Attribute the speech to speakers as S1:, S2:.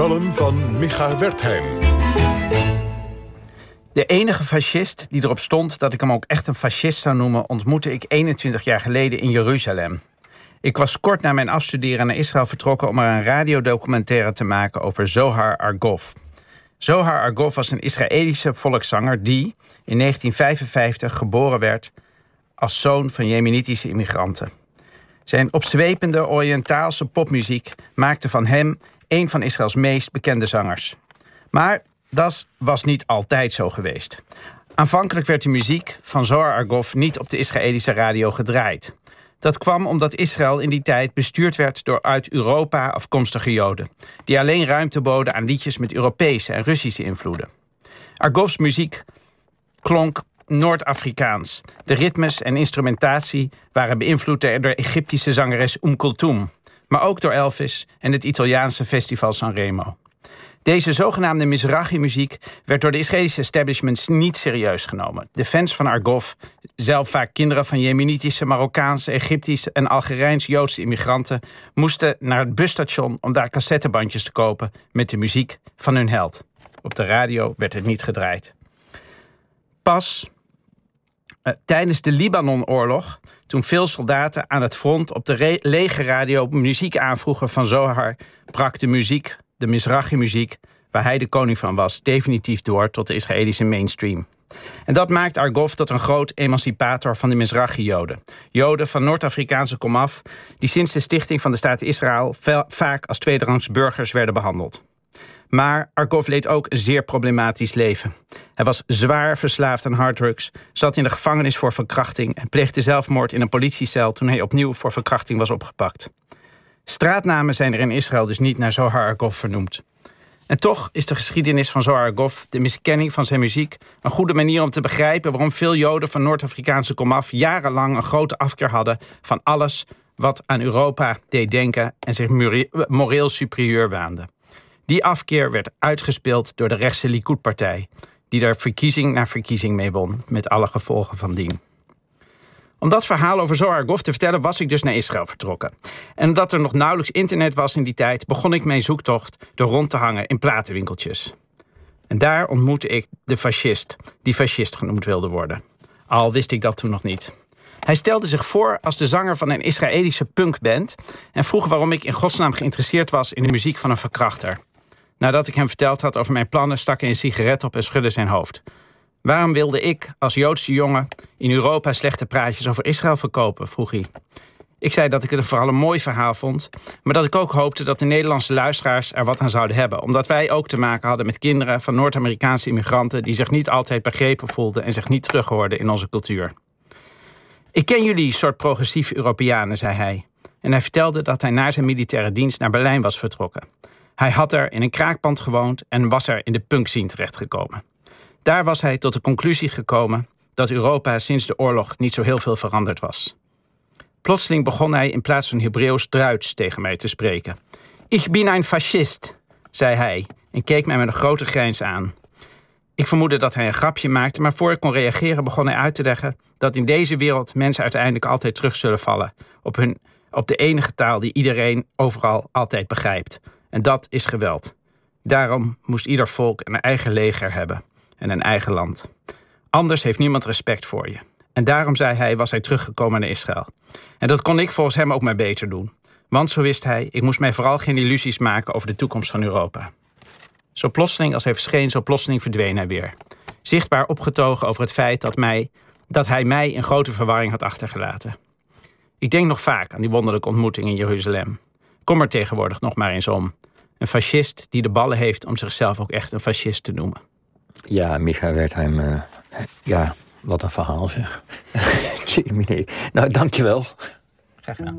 S1: column van Micha Wertheim.
S2: De enige fascist die erop stond dat ik hem ook echt een fascist zou noemen... ontmoette ik 21 jaar geleden in Jeruzalem. Ik was kort na mijn afstuderen naar Israël vertrokken... om er een radiodocumentaire te maken over Zohar Argov. Zohar Argov was een Israëlische volkszanger die in 1955 geboren werd... als zoon van Jemenitische immigranten. Zijn opzwepende Oriëntaalse popmuziek maakte van hem... een van Israëls meest bekende zangers. Maar dat was niet altijd zo geweest. Aanvankelijk werd de muziek van Zohar Argov niet op de Israëlische radio gedraaid. Dat kwam omdat Israël in die tijd bestuurd werd door uit Europa afkomstige Joden... die alleen ruimte boden aan liedjes met Europese en Russische invloeden. Argovs muziek klonk Noord-Afrikaans. De ritmes en instrumentatie waren beïnvloed door Egyptische zangeres Um Kulthum... maar ook door Elvis en het Italiaanse festival Sanremo. Deze zogenaamde Mizrahi-muziek werd door de Israëlische establishments niet serieus genomen. De fans van Argov, zelf vaak kinderen van Jemenitische, Marokkaanse, Egyptische en Algerijns-Joodse immigranten, moesten naar het busstation om daar cassettebandjes te kopen met de muziek van hun held. Op de radio werd het niet gedraaid. Pas uh, tijdens de Libanon-oorlog, toen veel soldaten aan het front op de legerradio muziek aanvroegen van Zohar, brak de muziek de Mizrahi-muziek, waar hij de koning van was, definitief door tot de Israëlische mainstream. En dat maakt Argov tot een groot emancipator van de Mizrahi-Joden. Joden van Noord-Afrikaanse komaf, die sinds de stichting van de staat Israël vaak als tweederangs burgers werden behandeld. Maar Argov leed ook een zeer problematisch leven. Hij was zwaar verslaafd aan harddrugs, zat in de gevangenis voor verkrachting... en pleegde zelfmoord in een politiecel toen hij opnieuw voor verkrachting was opgepakt. Straatnamen zijn er in Israël dus niet naar Zohar Argov vernoemd. En toch is de geschiedenis van Zohar Argov, de miskenning van zijn muziek... een goede manier om te begrijpen waarom veel Joden van Noord-Afrikaanse komaf... jarenlang een grote afkeer hadden van alles wat aan Europa deed denken... en zich moreel superieur waande. Die afkeer werd uitgespeeld door de rechtse Likud-partij... die daar verkiezing na verkiezing mee won, met alle gevolgen van dien. Om dat verhaal over Zohar Gov te vertellen was ik dus naar Israël vertrokken. En omdat er nog nauwelijks internet was in die tijd... begon ik mijn zoektocht door rond te hangen in platenwinkeltjes. En daar ontmoette ik de fascist, die fascist genoemd wilde worden. Al wist ik dat toen nog niet. Hij stelde zich voor als de zanger van een Israëlische punkband... en vroeg waarom ik in godsnaam geïnteresseerd was in de muziek van een verkrachter. Nadat ik hem verteld had over mijn plannen... stak hij een sigaret op en schudde zijn hoofd. Waarom wilde ik als Joodse jongen in Europa slechte praatjes over Israël verkopen, vroeg hij. Ik zei dat ik het vooral een mooi verhaal vond... maar dat ik ook hoopte dat de Nederlandse luisteraars er wat aan zouden hebben. Omdat wij ook te maken hadden met kinderen van Noord-Amerikaanse immigranten... die zich niet altijd begrepen voelden en zich niet terughoorden in onze cultuur. Ik ken jullie soort progressieve Europeanen, zei hij. En hij vertelde dat hij na zijn militaire dienst naar Berlijn was vertrokken. Hij had er in een kraakpand gewoond en was er in de punkscene terechtgekomen. Daar was hij tot de conclusie gekomen dat Europa sinds de oorlog niet zo heel veel veranderd was. Plotseling begon hij in plaats van Hebreeuws Duits tegen mij te spreken. Ik ben een fascist, zei hij en keek mij met een grote grijns aan. Ik vermoedde dat hij een grapje maakte, maar voor ik kon reageren begon hij uit te leggen dat in deze wereld mensen uiteindelijk altijd terug zullen vallen op, hun, op de enige taal die iedereen overal altijd begrijpt. En dat is geweld. Daarom moest ieder volk een eigen leger hebben en een eigen land. Anders heeft niemand respect voor je. En daarom, zei hij, was hij teruggekomen naar Israël. En dat kon ik volgens hem ook maar beter doen. Want, zo wist hij, ik moest mij vooral geen illusies maken over de toekomst van Europa. Zo plotseling als hij verscheen, zo plotseling verdween hij weer. Zichtbaar opgetogen over het feit dat, mij, dat hij mij in grote verwarring had achtergelaten. Ik denk nog vaak aan die wonderlijke ontmoeting in Jeruzalem. Kom er tegenwoordig nog maar eens om. Een fascist die de ballen heeft om zichzelf ook echt een fascist te noemen.
S3: Ja, Micha Wertheim, uh, ja, wat een verhaal zeg. nou, dankjewel.
S2: Graag gedaan.